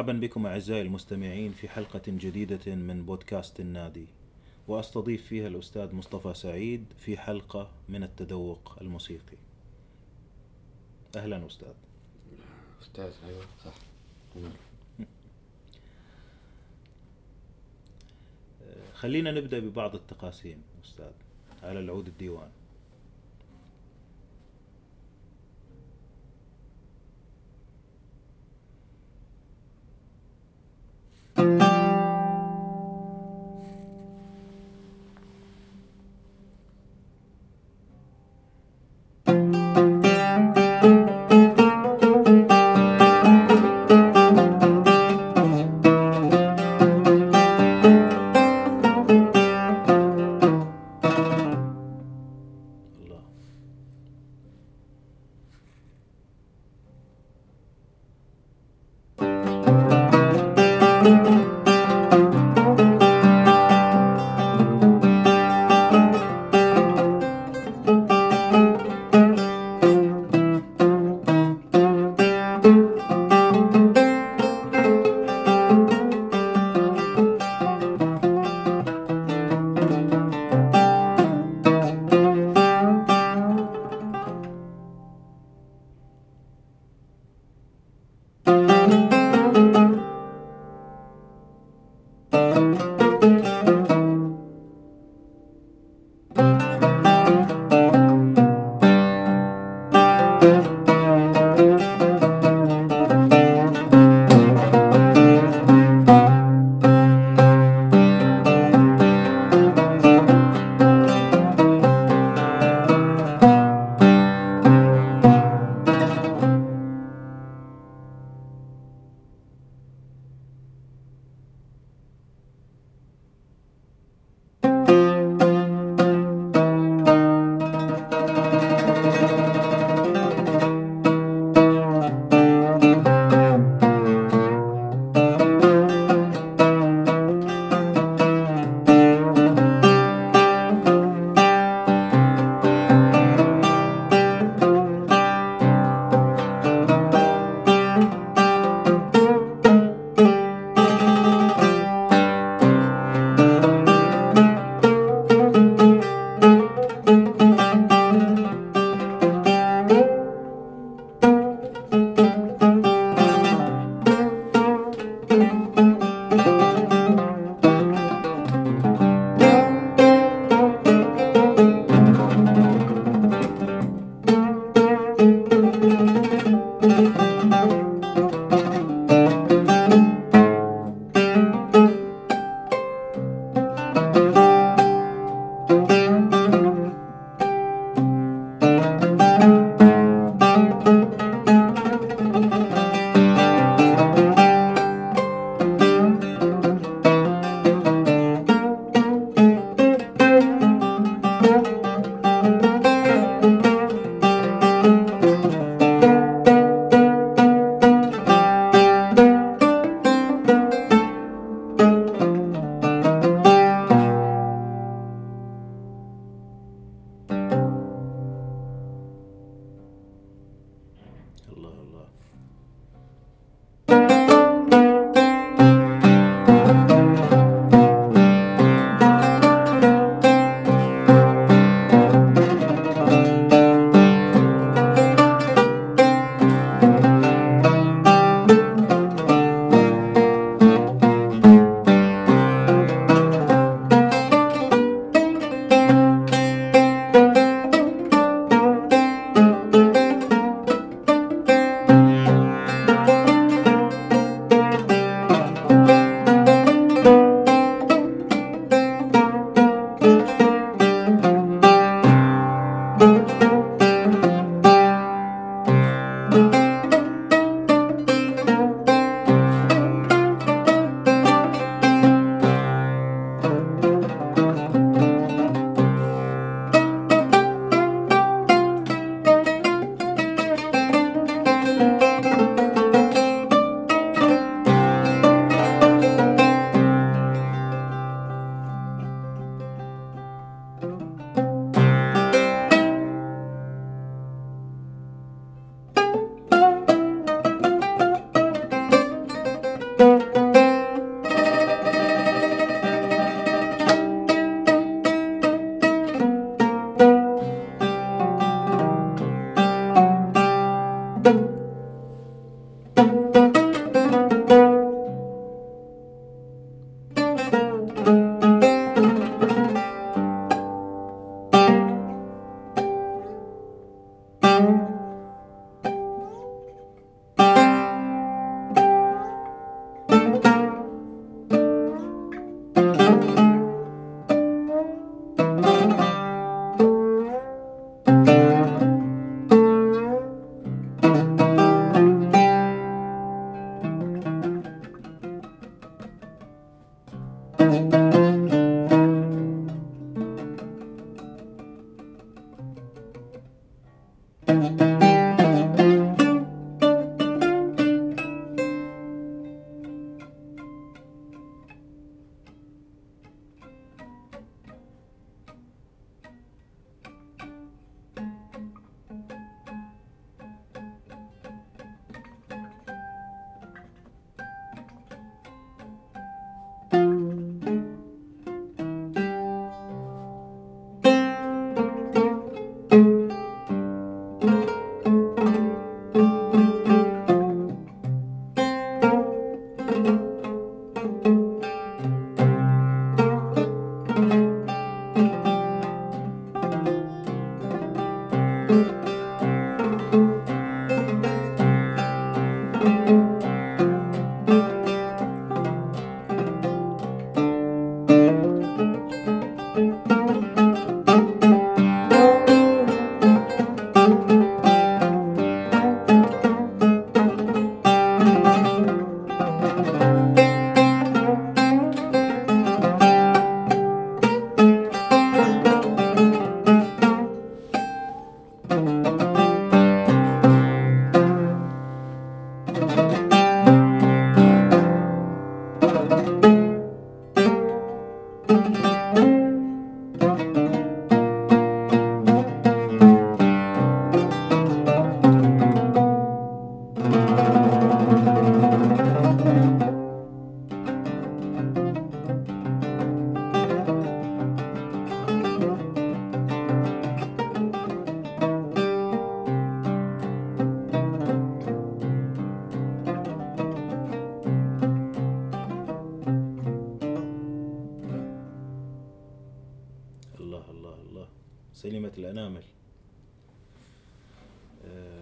مرحبا بكم أعزائي المستمعين في حلقة جديدة من بودكاست النادي. وأستضيف فيها الأستاذ مصطفى سعيد في حلقة من التذوق الموسيقي. أهلا أستاذ. أستاذ أيوة صح. خلينا نبدأ ببعض التقاسيم أستاذ على العود الديوان.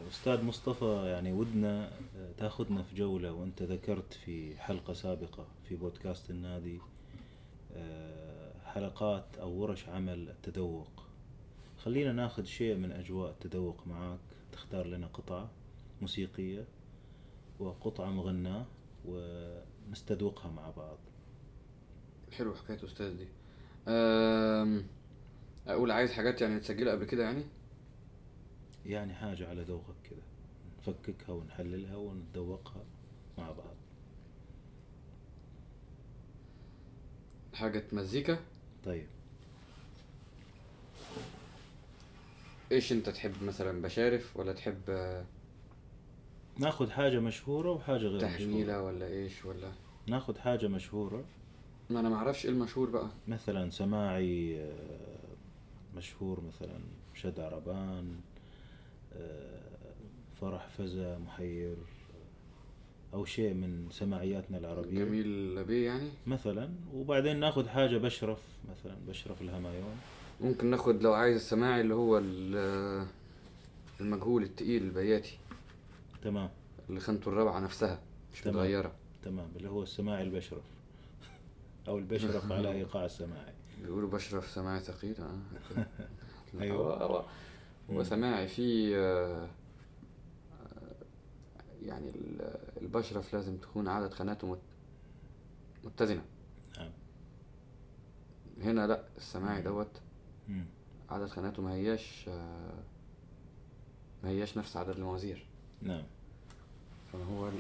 أستاذ مصطفى يعني ودنا آه، تأخذنا في جولة وأنت ذكرت في حلقة سابقة في بودكاست النادي آه، حلقات أو ورش عمل التذوق. خلينا ناخذ شيء من أجواء التذوق معاك تختار لنا قطعة موسيقية وقطعة مغناة ونستذوقها مع بعض. حلو حكاية أستاذ دي. أقول عايز حاجات يعني متسجلة قبل كده يعني؟ يعني حاجة على ذوقك كذا نفككها ونحللها ونتذوقها مع بعض. حاجة مزيكا طيب. إيش أنت تحب مثلا بشارف ولا تحب آه، ناخذ حاجة مشهورة وحاجة غير تحميلة مشهورة ولا إيش ولا؟ ناخذ حاجة مشهورة. ما أنا معرفش إيه المشهور بقى. مثلا سماعي آه، مشهور مثلا شد عربان فرح فزة محير أو شيء من سماعياتنا العربية. جميل لبيه يعني؟ مثلا. وبعدين نأخذ حاجة بشرف مثلا بشرف الهمايون. ممكن ناخد لو عايز السماعي اللي هو ال- المجهول التقيل البياتي. تمام. اللي خانته الرابعة نفسها مش تمام. متغيرة. تمام. اللي هو السماعي البشرف. أو البشرف على إيقاع السماعي. بيقولوا بشرف سماعي ثقيل آه. أيوة. هو هو هو مم. سماعي في آه، آه، يعني ال- البشرف لازم تكون عدد خاناته مت- متزنة. نعم. هنا لأ السماعي دوت. عدد خاناته ما هياش آه، ما هياش نفس عدد الموازير نعم. فهو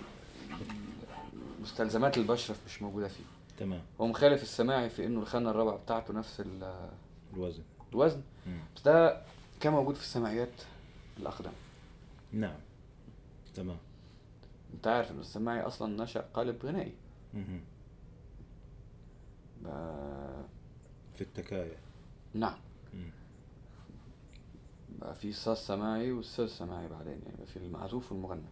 مستلزمات البشرف مش موجودة فيه. تمام. هو مخالف السماعي في إنه الخانة الرابعة بتاعته نفس ال- الوزن. الوزن. مم. بس ده كان موجود في السماعيات الأقدم. نعم. تمام. أنت عارف إن السماعي أصلا نشأ قالب غنائي. بقى في التكاية. نعم. بقى في صاص سماعي والساز سماعي بعدين يعني بقى في المعزوف والمغنى.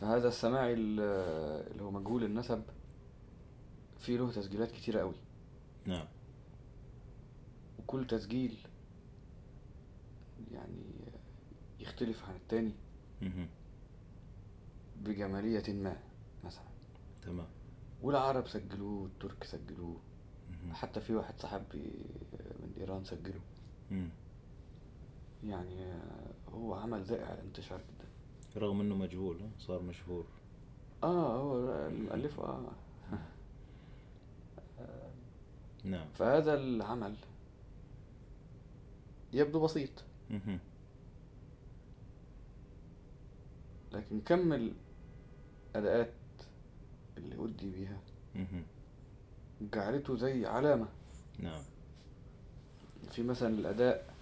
فهذا السماعي ال- اللي هو مجهول النسب فيه له تسجيلات كتيرة قوي. نعم. وكل تسجيل يعني يختلف عن التاني. بجمالية ما مثلا. تمام. والعرب سجلوه والترك سجلوه. حتى في واحد صاحبي من إيران سجله. يعني هو عمل ذائع الانتشار جدا. رغم إنه مجهول؟ صار مشهور. آه هو المؤلف آه. نعم. فهذا العمل يبدو بسيط. لكن كم الأداءات اللي أدي بيها. جعلته زي علامة. نعم. في مثلا الأداء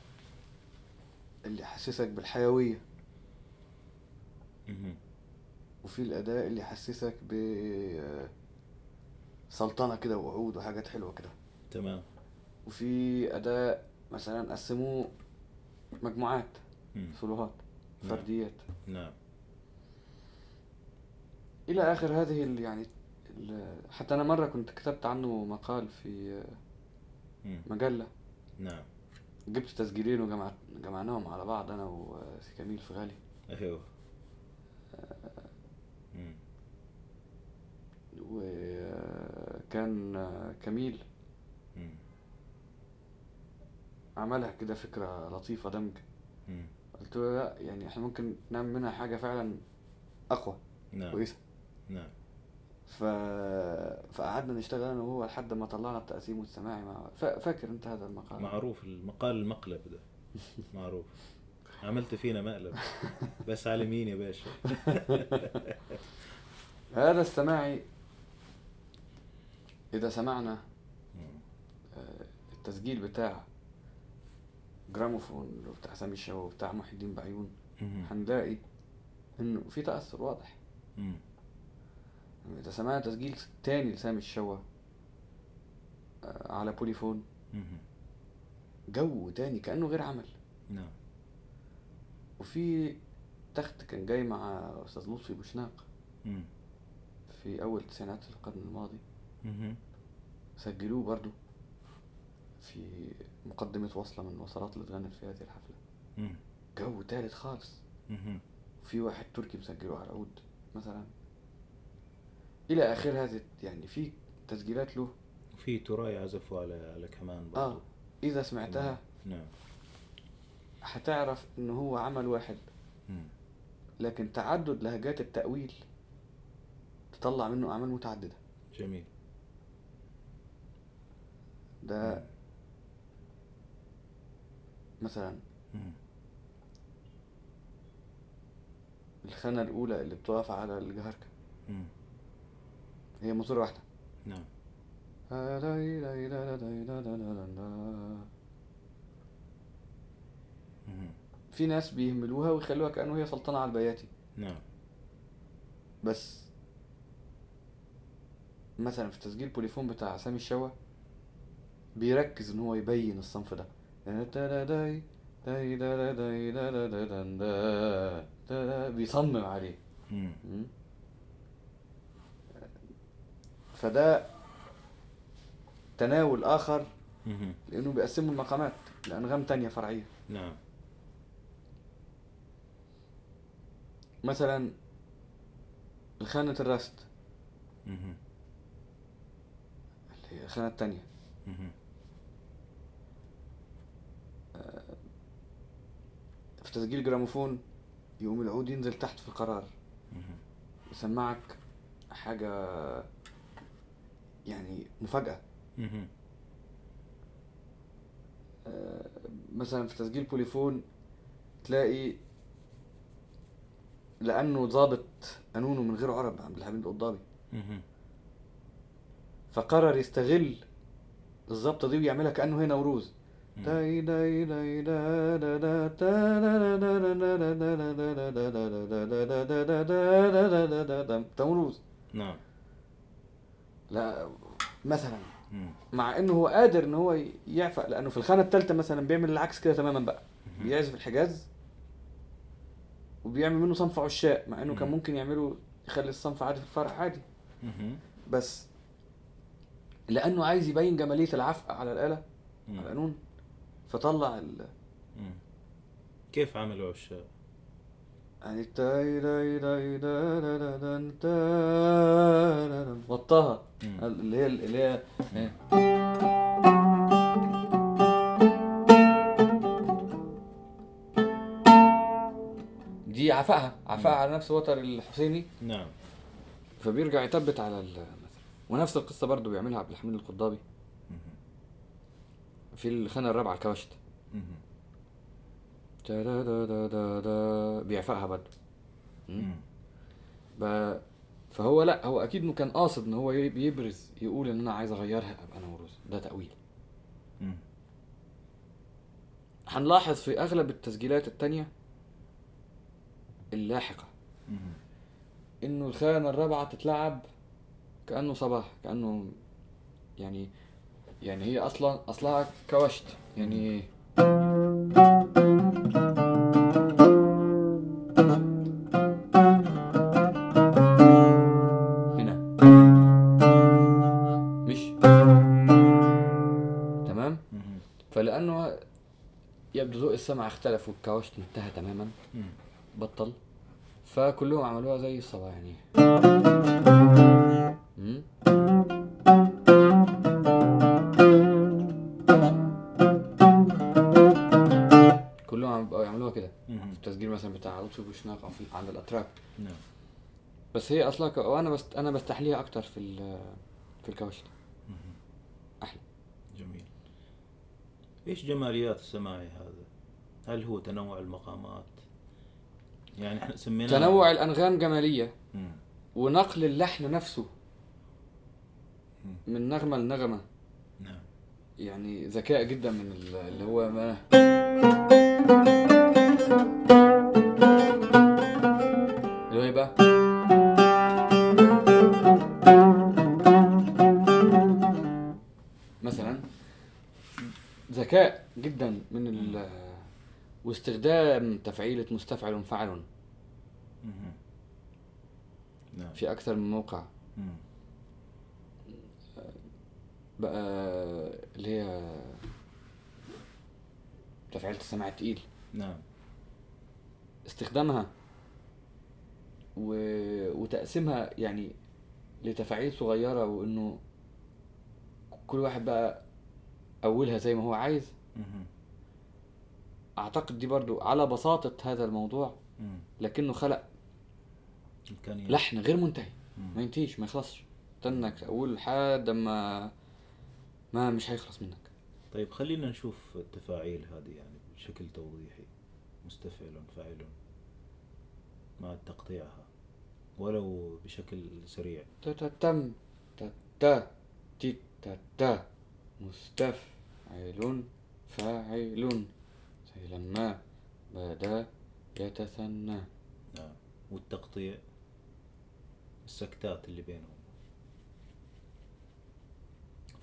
اللي يحسسك بالحيوية. وفي الأداء اللي يحسسك ب سلطنة كده وعود وحاجات حلوة كده. تمام. وفي أداء مثلا قسموه مجموعات مم. سولوهات نعم. فرديات نعم إلى آخر هذه ال- يعني ال- حتى أنا مرة كنت كتبت عنه مقال في مم. مجلة نعم جبت تسجيلين وجمعت جمعناهم على بعض أنا وسي كميل في غالي أيوه مم. وكان كميل مم. عملها كده فكرة لطيفة دمج. قلت له لا يعني إحنا ممكن نعمل منها حاجة فعلا أقوى نعم. كويسة. نعم. ف... فقعدنا نشتغل أنا وهو لحد ما طلعنا التقسيم والسماعي مع... ف... فاكر أنت هذا المقال؟ معروف المقال المقلب ده. معروف. عملت فينا مقلب. بس على مين يا باشا. هذا السماعي إذا سمعنا. آه، التسجيل بتاع جراموفون بتاع سامي الشوا وبتاع محي الدين بعيون. هنلاقي إنه في تأثر واضح مم. إذا سمعنا تسجيل تاني لسامي الشوا آه، على بوليفون. جو تاني كأنه غير عمل نعم وفي تخت كان جاي مع أستاذ لطفي بوشناق. في أول تسعينات القرن الماضي. سجلوه برضو في مقدمة وصلة من الوصلات اللي اتغنت في هذه الحفلة. مم. جو تالت خالص. مم. في واحد تركي مسجله على العود مثلا. إلى آخر هذه يعني في تسجيلات له. وفي تراي عزفوا على على كمان برضو. آه. إذا سمعتها. نعم. هتعرف إن هو عمل واحد. مم. لكن تعدد لهجات التأويل تطلع منه أعمال متعددة. جميل. ده مثلا. الخانة الأولى اللي بتقف على الجهركة. هي موتور واحدة. نعم. في ناس بيهملوها ويخلوها كأنه هي سلطنة على البياتي. نعم. بس مثلا في تسجيل بوليفون بتاع سامي الشوا بيركز إن هو يبين الصنف ده. بيصمم عليه? فده تناول آخر مم. لأنه بيقسموا المقامات لأنغام تانية فرعية نعم مثلا الخانة الرست. اللي هي الخانة التانية مم. في تسجيل جراموفون يقوم العود ينزل تحت في القرار. يسمعك حاجة يعني مفاجأة. آه، مثلا في تسجيل بوليفون تلاقي لأنه ضابط قانونه من غير عرب عبد الحميد القضابي. فقرر يستغل الظبطة دي ويعملها كأنه هي نوروز تمروز نعم لا مثلا مع انه هو قادر ان هو يعفق لأنه في الخانه الثالثه مثلا بيعمل العكس كده تماما بقى بيعزف الحجاز وبيعمل منه صنف عشاق مع انه كان ممكن يعمله يخلي الصنف عادي في الفرح عادي بس لأنه عايز يبين جماليه العفق على الاله على القانون فطلع ال... كيف عملوا عشاق؟ يعني تا را را. وطاها مم. اللي هي اللي هي إيه. دي عفاها عفاها على نفس وتر الحسيني نعم فبيرجع يثبت على ونفس القصة برضو بيعملها عبد الحميد القضابي. في الخانه الرابعه الكواشت مهم. تا-دا-دا-دا-دا-دا. بيعفقها برضو مم. مم. ب... فهو لا هو أكيد إنه كان قاصد إن هو يبرز يقول إن أنا عايز أغيرها أبقى نوروز ده تأويل. هنلاحظ في أغلب التسجيلات التانية اللاحقة. إنه الخانة الرابعة تتلعب كأنه صباح كأنه يعني يعني هي أصلا اصلها كوشت يعني هنا. مش. تمام. فلأنه يبدو ذوق السمع اختلف والكوشت انتهى تماما. بطل. فكلهم عملوها زي الصبا يعني. مثلا بتاع لطفي بوشناق أو في عند الأتراك نعم بس هي أصلا ك... وأنا بست... أنا بستحليها أكتر في ال... في الكوشت مهم. أحلى جميل إيش جماليات السماعي هذا؟ هل هو تنوع المقامات؟ يعني إحنا سميناه تنوع الأنغام جمالية مم. ونقل اللحن نفسه مم. من نغمة لنغمة نعم يعني ذكاء جدا من ال- اللي هو ما بقى مثلا ذكاء جدا من ال واستخدام تفعيلة مستفعل فعل. نعم. في أكثر من موقع. بقى اللي هي تفعيلة السماع التقيل. نعم. استخدامها. و... وتقسيمها يعني لتفاعيل صغيرة وإنه كل واحد بقى أولها زي ما هو عايز مهم. أعتقد دي برضو على بساطة هذا الموضوع. لكنه خلق لحن غير منتهي ما. ينتهيش ما يخلصش استنك أقول لحد ما ما مش هيخلص منك طيب خلينا نشوف التفاعيل هذه يعني بشكل توضيحي مستفعل فاعل مع تقطيعها ولو بشكل سريع. تا تا تم تا تا تي تا تا مستفعل. فاعل. زي لما بدا يتثنى. نعم. والتقطيع. السكتات اللي بينهم.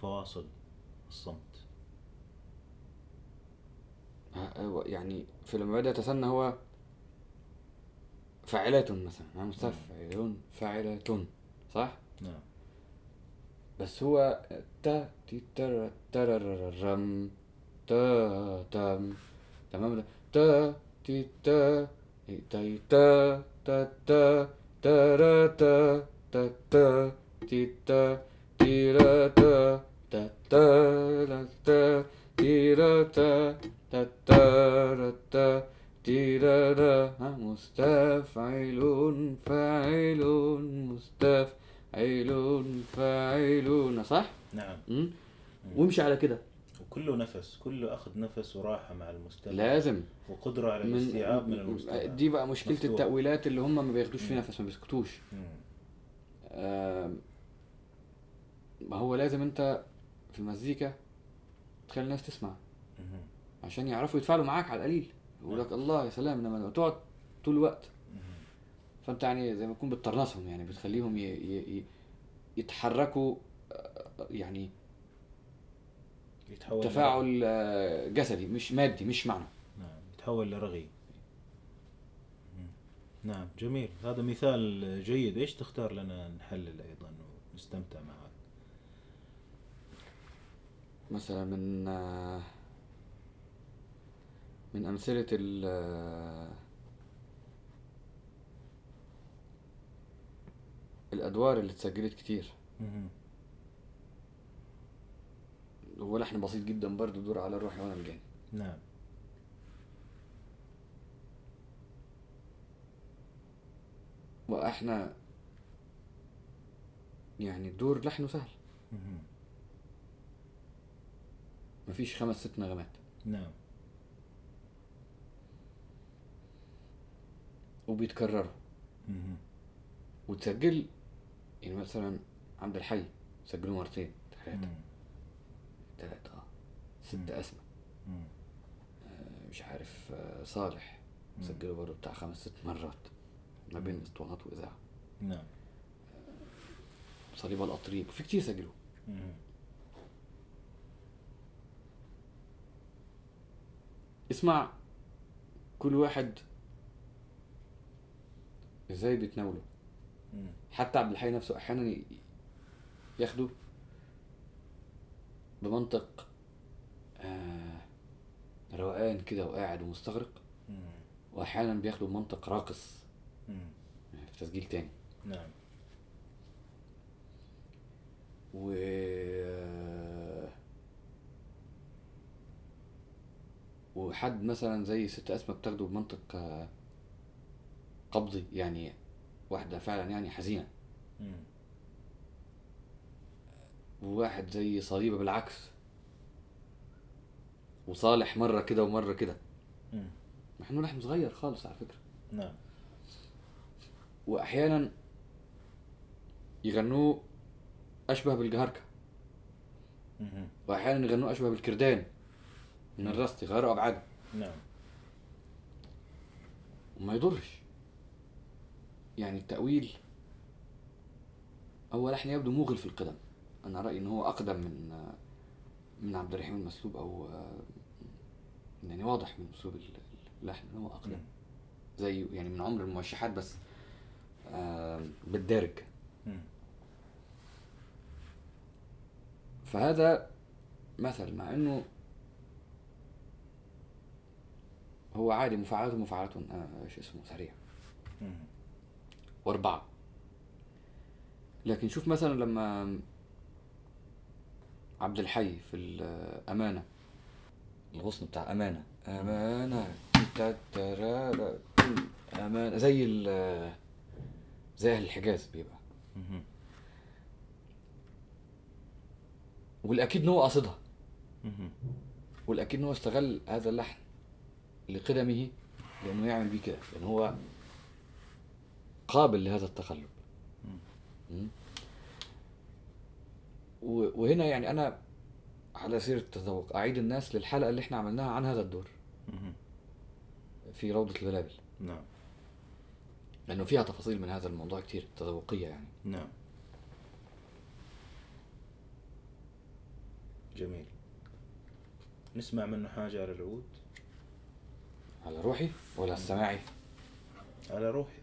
فواصل. الصمت. هو يعني في لما بدأ يتثنى هو فاعلات مثلا يعني مستفعل فاعلة صح؟ نعم. بس هو تا تي تر ترررم تا تم تمام؟ تا تي تا تي تي تا تا تا ترا تا تا تا تي تا تيرا تا تا تا را تا تيرا تا تا تا را تا تيرا را ها مستفعل فاعل مستفعل فاعلون صح؟ نعم مم؟ وامشي على كده وكله نفس كله أخذ نفس وراحة مع المستمع لازم وقدرة على من الاستيعاب من المستمع دي بقى مشكلة مفتوح. التأويلات اللي هم ما بياخدوش في. نفس ما بيسكتوش. آم، ما هو لازم انت في المزيكا تخلي الناس تسمع مم. عشان يعرفوا يتفاعلوا معاك على القليل يقول لك الله يا سلام لو تقعد طول الوقت. فأنت يعني زي ما تكون بتطرنسهم يعني بتخليهم ي... ي... ي... يتحركوا آه، يعني يتحول تفاعل آه، جسدي مش مادي مش معنى. نعم يتحول لرغي. نعم جميل. هذا مثال جيد. إيش تختار لنا نحلل أيضا ونستمتع معك مثلا من آه، من أمثلة ال الأدوار اللي اتسجلت كتير. هو لحن بسيط جدا برضه دور على روحي وأنا الجاني نعم. وإحنا يعني الدور لحنه سهل. مفيش خمس ست نغمات. نعم. وبيتكرروا. وتسجل يعني مثلا عبد الحي سجلوه مرتين ثلاثة. ثلاثة آه ست مم. أسماء. آه، مش عارف آه، صالح. سجله برضه بتاع خمس ست مرات ما بين أسطوانات وإذاعة نعم صليب الأطريب في كتير سجلوا. اسمع كل واحد إزاي بيتناوله مم. حتى عبد الحي نفسه أحيانا ياخده بمنطق آه روقان كده وقاعد ومستغرق مم. وأحيانا بياخده بمنطق راقص مم. يعني في تسجيل تاني نعم و وحد مثلا زي ست أسماء بتاخده بمنطق آه، قبضي يعني واحدة فعلا يعني حزينة. مم. وواحد زي صليبة بالعكس. وصالح مرة كده ومرة كده. إنه لحن صغير خالص على فكرة. نعم. واحيانا يغنوه أشبه بالجهركة. مهم. واحيانا يغنوه أشبه بالكردان. من الرصد يغيروا أبعاده. نعم. وما يضرش. يعني التأويل هو لحن يبدو موغل في القدم أنا رأيي إن هو أقدم من من عبد الرحيم المسلوب أو يعني واضح من أسلوب اللحن إن هو أقدم. زي يعني من عمر الموشحات بس بالدارج. فهذا مثل مع إنه هو عادي مفاعلات مفاعلات آه، إيش اسمه سريع. واربعة. لكن شوف مثلا لما عبد الحي في الأمانة. الغصن بتاع أمانة. أمانة. أمانة. زي ال زي أهل الحجاز بيبقى. والأكيد إن هو قاصدها. والأكيد إن هو استغل هذا اللحن لقدمه لأنه يعمل بيه كده. لأن هو قابل لهذا التقلب. وهنا يعني أنا على سيرة التذوق أعيد الناس للحلقة اللي إحنا عملناها عن هذا الدور. في روضة البلابل. نعم. لأنه فيها تفاصيل من هذا الموضوع كتير تذوقية يعني. نعم. جميل. نسمع منه حاجة على العود؟ على روحي ولا السماعي على روحي.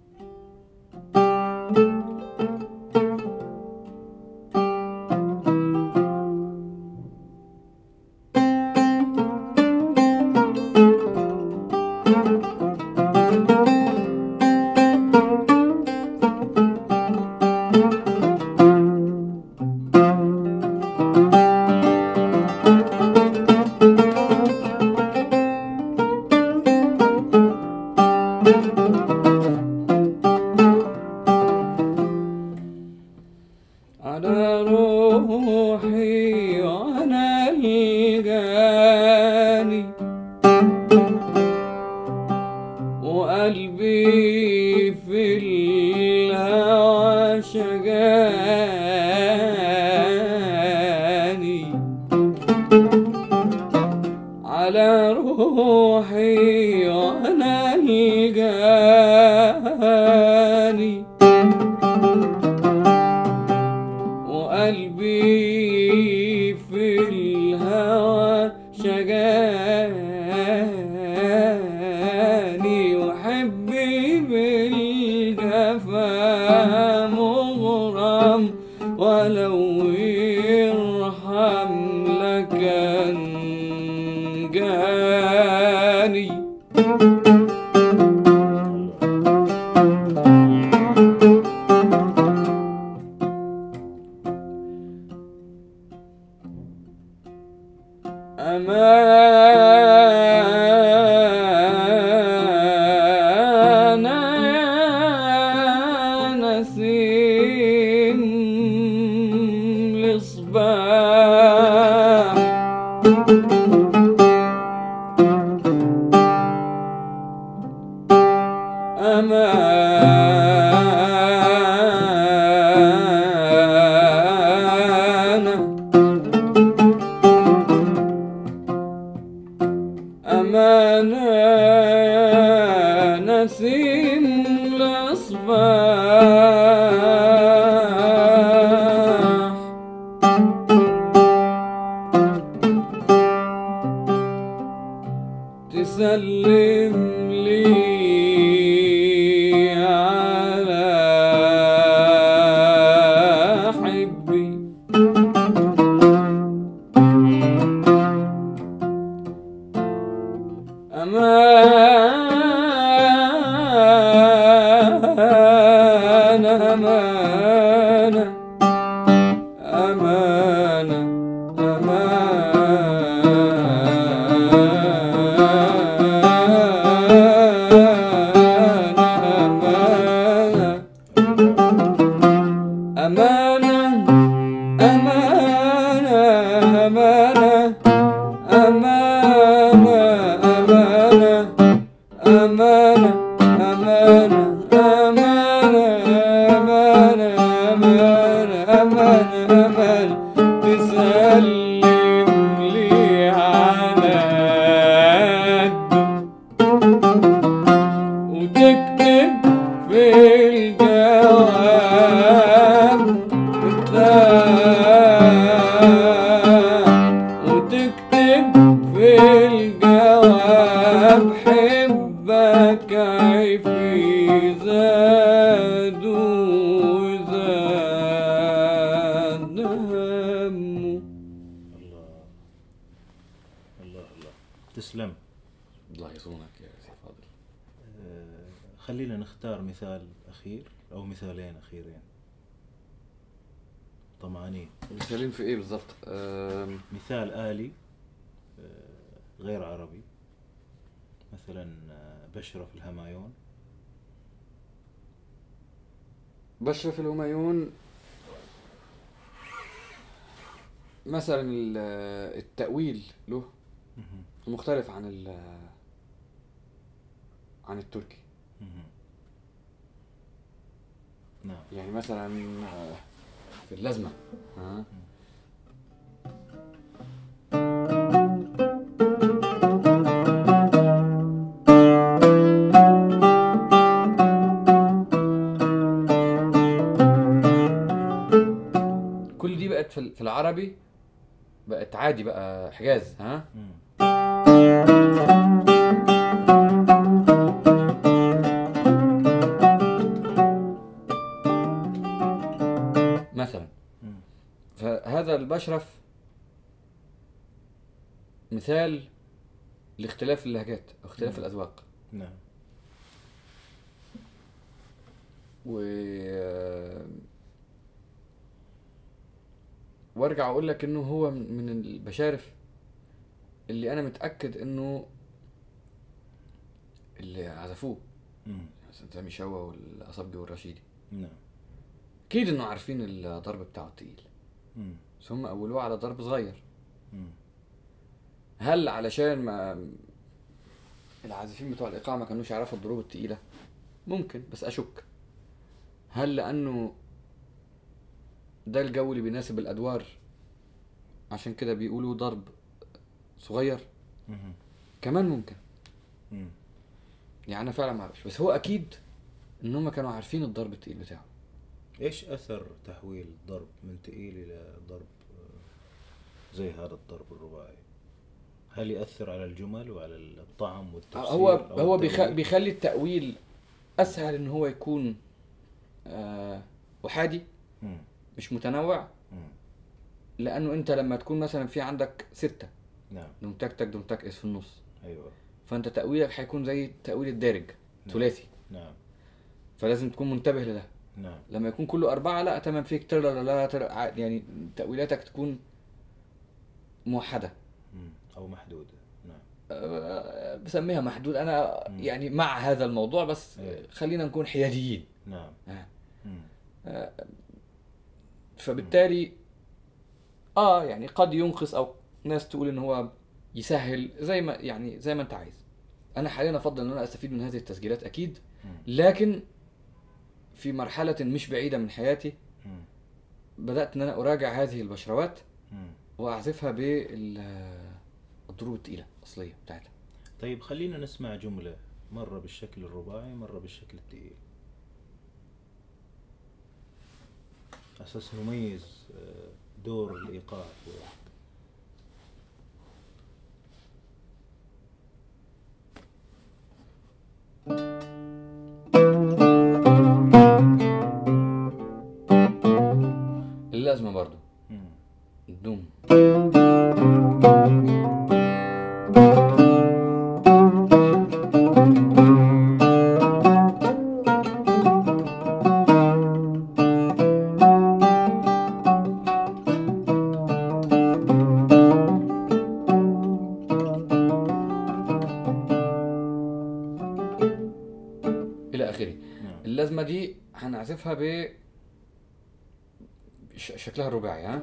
na مثالين أخيرين طمعانين مثالين في إيه بالظبط؟ أم، مثال آلي آه، غير عربي مثلا آه، بشرف الهمايون بشرف الهميون مثلا ال- التأويل له. مختلف عن عن التركي. نعم. يعني مثلا آه، في اللازمة ها؟ كل دي بقت في العربي بقت عادي بقى حجاز ها؟ البشرف مثال لاختلاف اللهجات أو اختلاف مم. الأذواق. نعم. و وأرجع أقول لك إنه هو من البشارف اللي أنا متأكد إنه اللي عزفوه. سامي شوا والاصابجي والرشيدي. نعم. أكيد إنه عارفين الضرب بتاعه التقيل. هم أولوه على ضرب صغير. هل علشان ما العازفين بتوع الايقاع ما كانوش يعرفوا الضروب التقيلة؟ ممكن بس أشك. هل لأنه ده الجو اللي بيناسب الأدوار؟ عشان كده بيقولوا ضرب صغير. كمان ممكن. مم. يعني أنا فعلا ما أعرفش بس هو أكيد إن هم كانوا عارفين الضرب التقيل بتاعه. إيش أثر تحويل ضرب من تقيل إلى ضرب آه، زي هذا الضرب الرباعي؟ هل يأثر على الجمل وعلى الطعم والتفسير هو هو؟ بيخلي التأويل أسهل إن هو يكون آه احادي مم. مش متنوع. لأنه أنت لما تكون مثلا في عندك ستة نعم. دوم تك تك دوم تك اس في النص. أيوه. فأنت تأويلك حيكون زي تأويل الدارج ثلاثي. نعم. فلازم تكون منتبه لده. نعم لما يكون كله أربعة لا تمام فيك ترى لا ترى يعني تأويلاتك تكون موحدة مم. أو محدودة نعم أه، بسميها محدود أنا مم. يعني مع هذا الموضوع بس إيه. خلينا نكون حياديين نعم آه. مم. فبالتالي آه يعني قد ينقص أو ناس تقول إن هو يسهل زي ما يعني زي ما أنت عايز أنا حاليا أفضل إن أنا أستفيد من هذه التسجيلات أكيد. لكن في مرحلة مش بعيدة من حياتي مم. بدأت إن أنا أراجع هذه البشروات. وأعزفها بالضروب التقيلة الاصلية بتاعتها طيب خلينا نسمع جملة مرة بالشكل الرباعي مرة بالشكل الثقيل أساس نميز آه، دور الإيقاع في لازمة برضو. دوم إلى آخره. نعم. اللازمة دي هنعزفها ب شكلها الرباعي ها.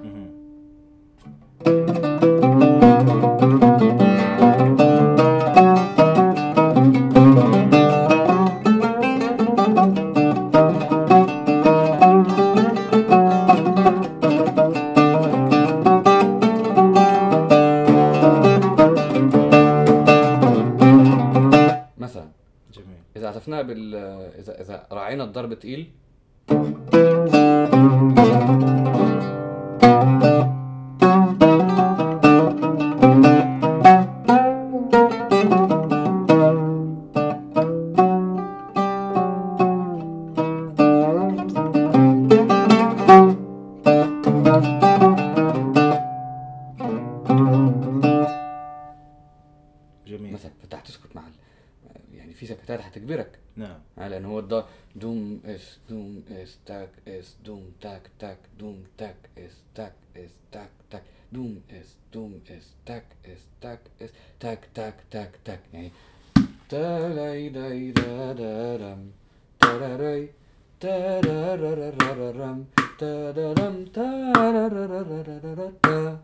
مثلا جميل إذا عزفناها بال إذا إذا راعينا الضرب تقيل lenne hårddal. Doom is doom is tak is doom tak tak doom tak is tak is tak tak doom is doom is tak is tak is tak tak tak tak. Ta da da da da dam ta da da ta da da da da da dam ta da dam ta da da da da da da ta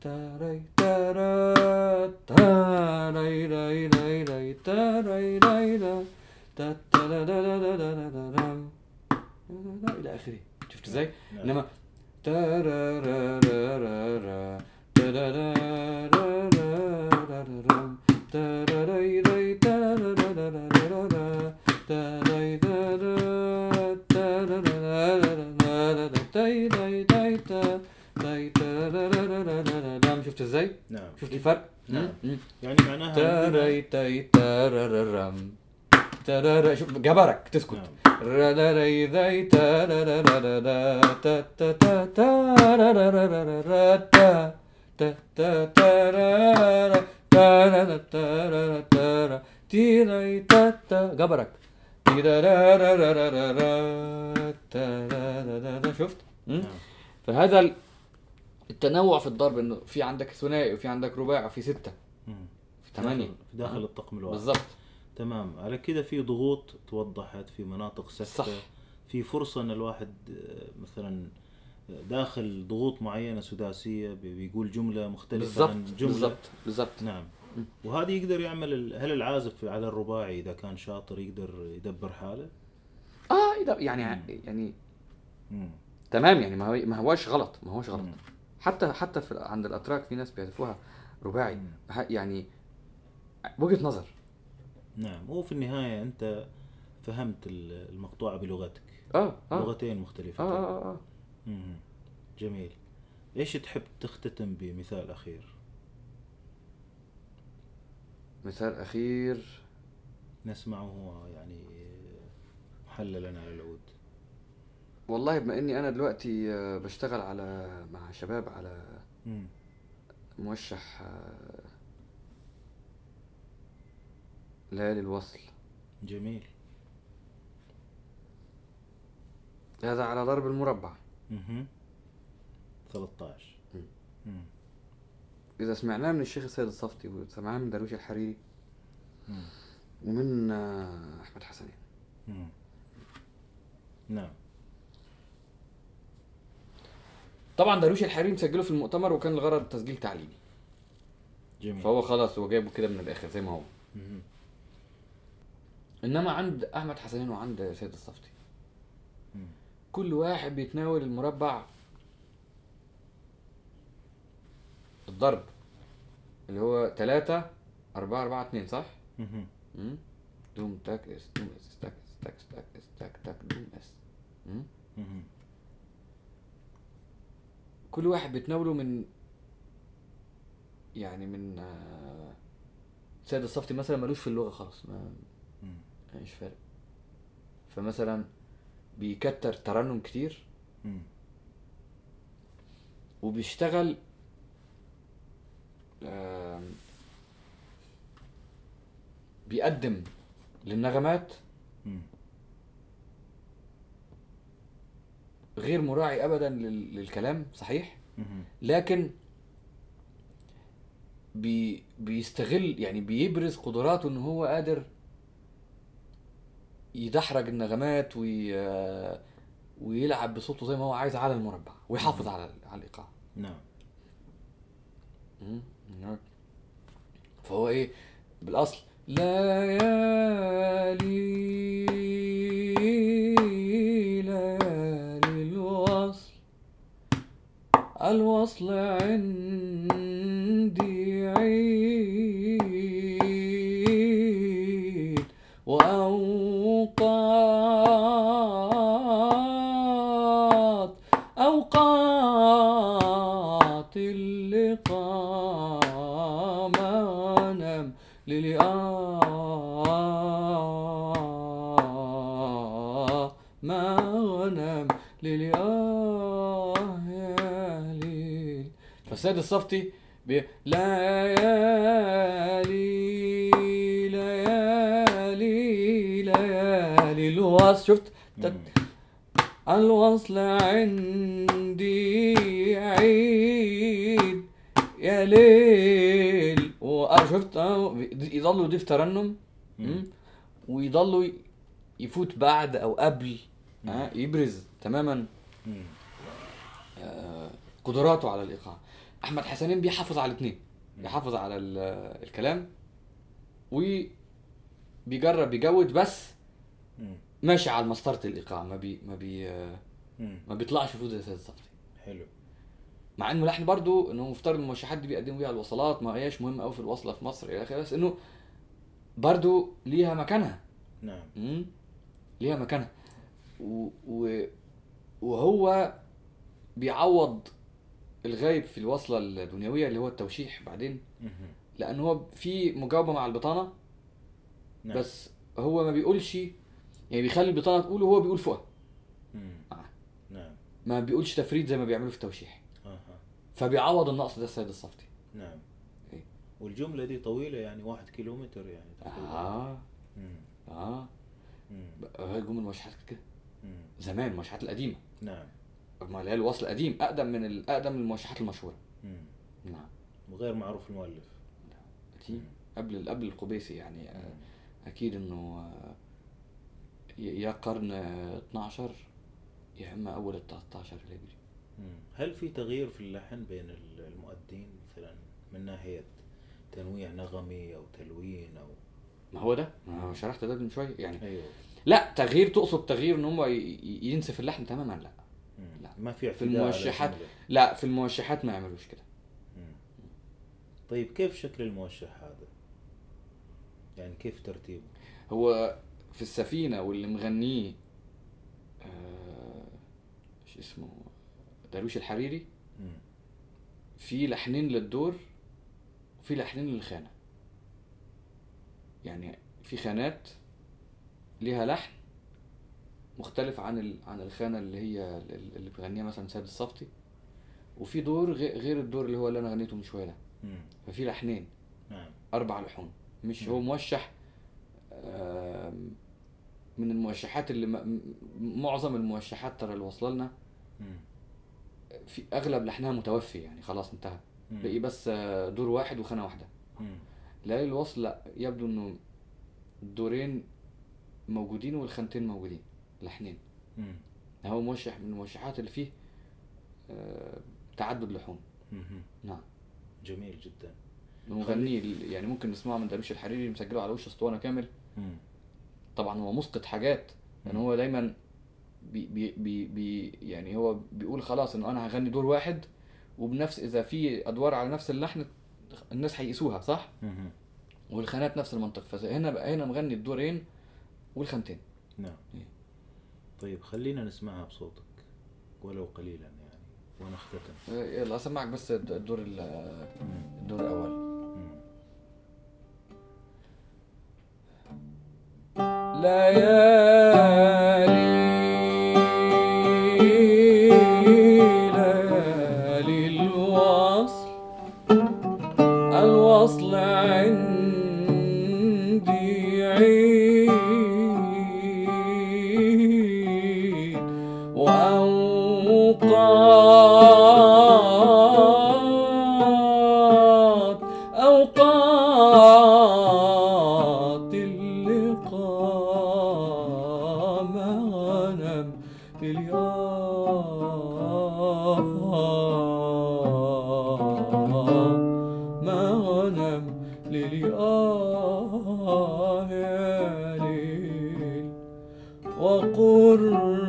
ta da ta da ta da da da da ta da da da إلى آخره شفت إزاي؟ انما شفت إزاي؟ نعم شفت الفرق؟ نعم يعني معناها شوف جبرك تسكت. جبرك شفت فهذا التنوع في الضرب انه في عندك ثنائي وفي عندك رباعي وفي سته في ثمانيه داخل الطقم الواحد بالظبط تمام على كده في ضغوط توضحت في مناطق سكتة صح. في فرصة إن الواحد آه، مثلا داخل ضغوط معينة سداسية بي- بيقول جملة مختلفة بالضبط عن جملة بالضبط بالضبط نعم وهذا يقدر يعمل هل العازف على الرباعي إذا كان شاطر يقدر يدبر حاله؟ آه إيه ده يعني يعني مم. تمام يعني ما هو ما هوش غلط ما هوش غلط مم. حتى حتى في عند الأتراك في ناس بيعزفوها رباعي مم. يعني وجهة نظر نعم هو في النهاية أنت فهمت ال- المقطوعة بلغتك آه آه لغتين مختلفتين آه آه, آه. مم. جميل إيش تحب تختتم بمثال أخير؟ مثال أخير نسمعه يعني محللا على العود والله بما إني أنا دلوقتي آه، بشتغل على مع شباب على مم. موشح آه، ليالي الوصل جميل. هذا على ضرب المربع. أها. 13 مم. إذا سمعناه من الشيخ السيد الصفتي وسمعناه من درويش الحريري. مم. ومن آه، أحمد حسنين. مم. نعم. طبعا درويش الحريري مسجله في المؤتمر وكان الغرض تسجيل تعليمي. جميل. فهو خلاص هو جايبه كده من الآخر زي ما هو. مم. إنما عند أحمد حسنين وعند سيد الصفتي. كل واحد بيتناول المربع الضرب اللي هو تلاتة أربعة أربعة اتنين صح؟ مم. مم؟ دوم تاك إس دوم إس تاك إس تاك إس تاك إس تاك تاك دوم إس. كل واحد بيتناوله من يعني من آه، سيد الصفتي مثلا ملوش في اللغة خالص ما. مش فارق فمثلا بيكتر ترنم كتير مم. وبيشتغل بيقدم للنغمات مم. غير مراعي ابدا لل- للكلام صحيح مم. لكن بي بيستغل يعني بيبرز قدراته إن هو قادر يدحرج النغمات وي ويلعب بصوته زي ما هو عايز على المربع ويحافظ على على الإيقاع. نعم. مم. فهو إيه؟ بالأصل ليالي ليالي الوصل الوصل عندي عيد نم للآه يا ليل فالسيد الصفتي بي ليالي ليالي ليالي الوصل شفت. الوصل عندي عيد يا ليل. وشفت يضلوا يضيف ترنم. ويضلوا يفوت بعد أو قبل. يبرز تماما. آه، قدراته على الإيقاع أحمد حسنين بيحافظ على الاثنين. بيحافظ على ال- الكلام وبيجرب يجود بس. ماشي على مسطرة الإيقاع ما بي ما بي آه،. ما بيطلعش فوق زي سيد الصفتي حلو مع إنه لحن برضو إنه مفترض الموشحات دي بيقدموا بيها الوصلات ما هياش مهم قوي في الوصلة في مصر إلى آخره بس إنه برضو ليها مكانها نعم؟ ليها مكانها. وهو بيعوض الغايب في الوصلة الدنيوية اللي هو التوشيح بعدين. لأن هو في مجاوبة مع البطانة نعم بس هو ما بيقولش يعني بيخلي البطانة تقول وهو بيقول فوقها. آه. نعم ما بيقولش تفريد زي ما بيعملوا في التوشيح أها فبيعوض النقص ده السيد الصفتي نعم إيه. والجملة دي طويلة يعني واحد كيلومتر يعني تقريباً. آه. آه مم. هي جمل الموشحات كده. زمان الموشحات القديمة. نعم. ما اللي هي الوصل القديم أقدم من أقدم من الموشحات المشهورة. نعم. وغير معروف المؤلف. قديم قبل قبل القبيسي يعني آه، أكيد إنه آه، يا قرن آه، 12 يا إما أول ال 13 الهجري. هل في تغيير في اللحن بين ال- المؤدين؟ مثلا من ناحية تنويع نغمي أو تلوين أو ما هو ده؟ ما شرحت ده من شوية يعني. أيوه. لا تغيير تقصد تغيير إن ي- ينسف اللحن تماما لا. لا. ما في في الموشحات. لا في الموشحات ما يعملوش كده. طيب كيف شكل الموشح هذا؟ يعني كيف ترتيبه؟ هو في السفينة واللي مغنيه آه، إيش اسمه درويش الحريري. في لحنين للدور وفي لحنين للخانة يعني في خانات ليها لحن مختلف عن ال... عن الخانة اللي هي ال- اللي بيغنيها مثلا سيد الصفتي وفي دور غي- غير الدور اللي هو اللي أنا غنيته من شوية ده. ففي لحنين نعم أربع لحون مش. هو موشح من الموشحات اللي معظم الموشحات ترى اللي واصلة لنا. في أغلب لحنها متوفي يعني خلاص انتهى. بقي بس آه، دور واحد وخانة واحدة. ليالي الوصل لا يبدو إنه الدورين موجودين والخانتين موجودين لحنين. هو موشح من الموشحات اللي فيه آه، تعدد لحون مم. نعم جميل جدا المغني ال- يعني ممكن نسمعه من درويش الحريري مسجله على وش أسطوانة كامل مم. طبعا هو مسقط حاجات يعني مم. هو دايما بي بي بي بي يعني هو بيقول خلاص إنه أنا هغني دور واحد وبنفس إذا في أدوار على نفس اللحن الناس هيقيسوها صح مم. والخانات نفس المنطق فهنا بقى هنا مغني الدورين والخانتين نعم إيه. طيب خلينا نسمعها بصوتك ولو قليلا يعني ونختتم آه، يلا أسمعك بس الد- الدور. الدور الأول. ليالي مغنم للياه يا ليل وقربي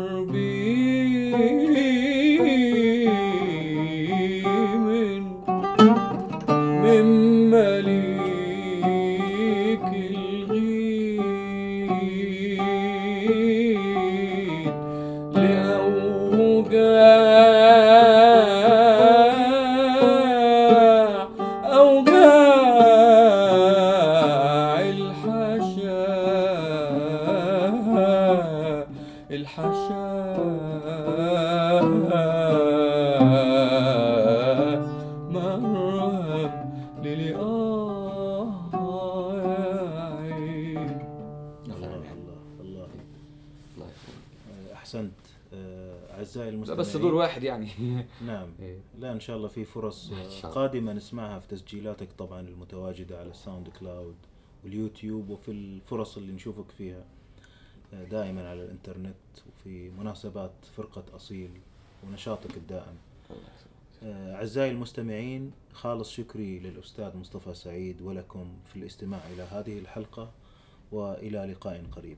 نعم. إيه. لا إن شاء الله في فرص. قادمة نسمعها في تسجيلاتك طبعا المتواجدة على ال SoundCloud واليوتيوب وفي الفرص اللي نشوفك فيها آه، دائما على الإنترنت وفي مناسبات فرقة أصيل ونشاطك الدائم. آه، أعزائي المستمعين خالص شكري للأستاذ مصطفى سعيد ولكم في الاستماع إلى هذه الحلقة وإلى لقاء قريب.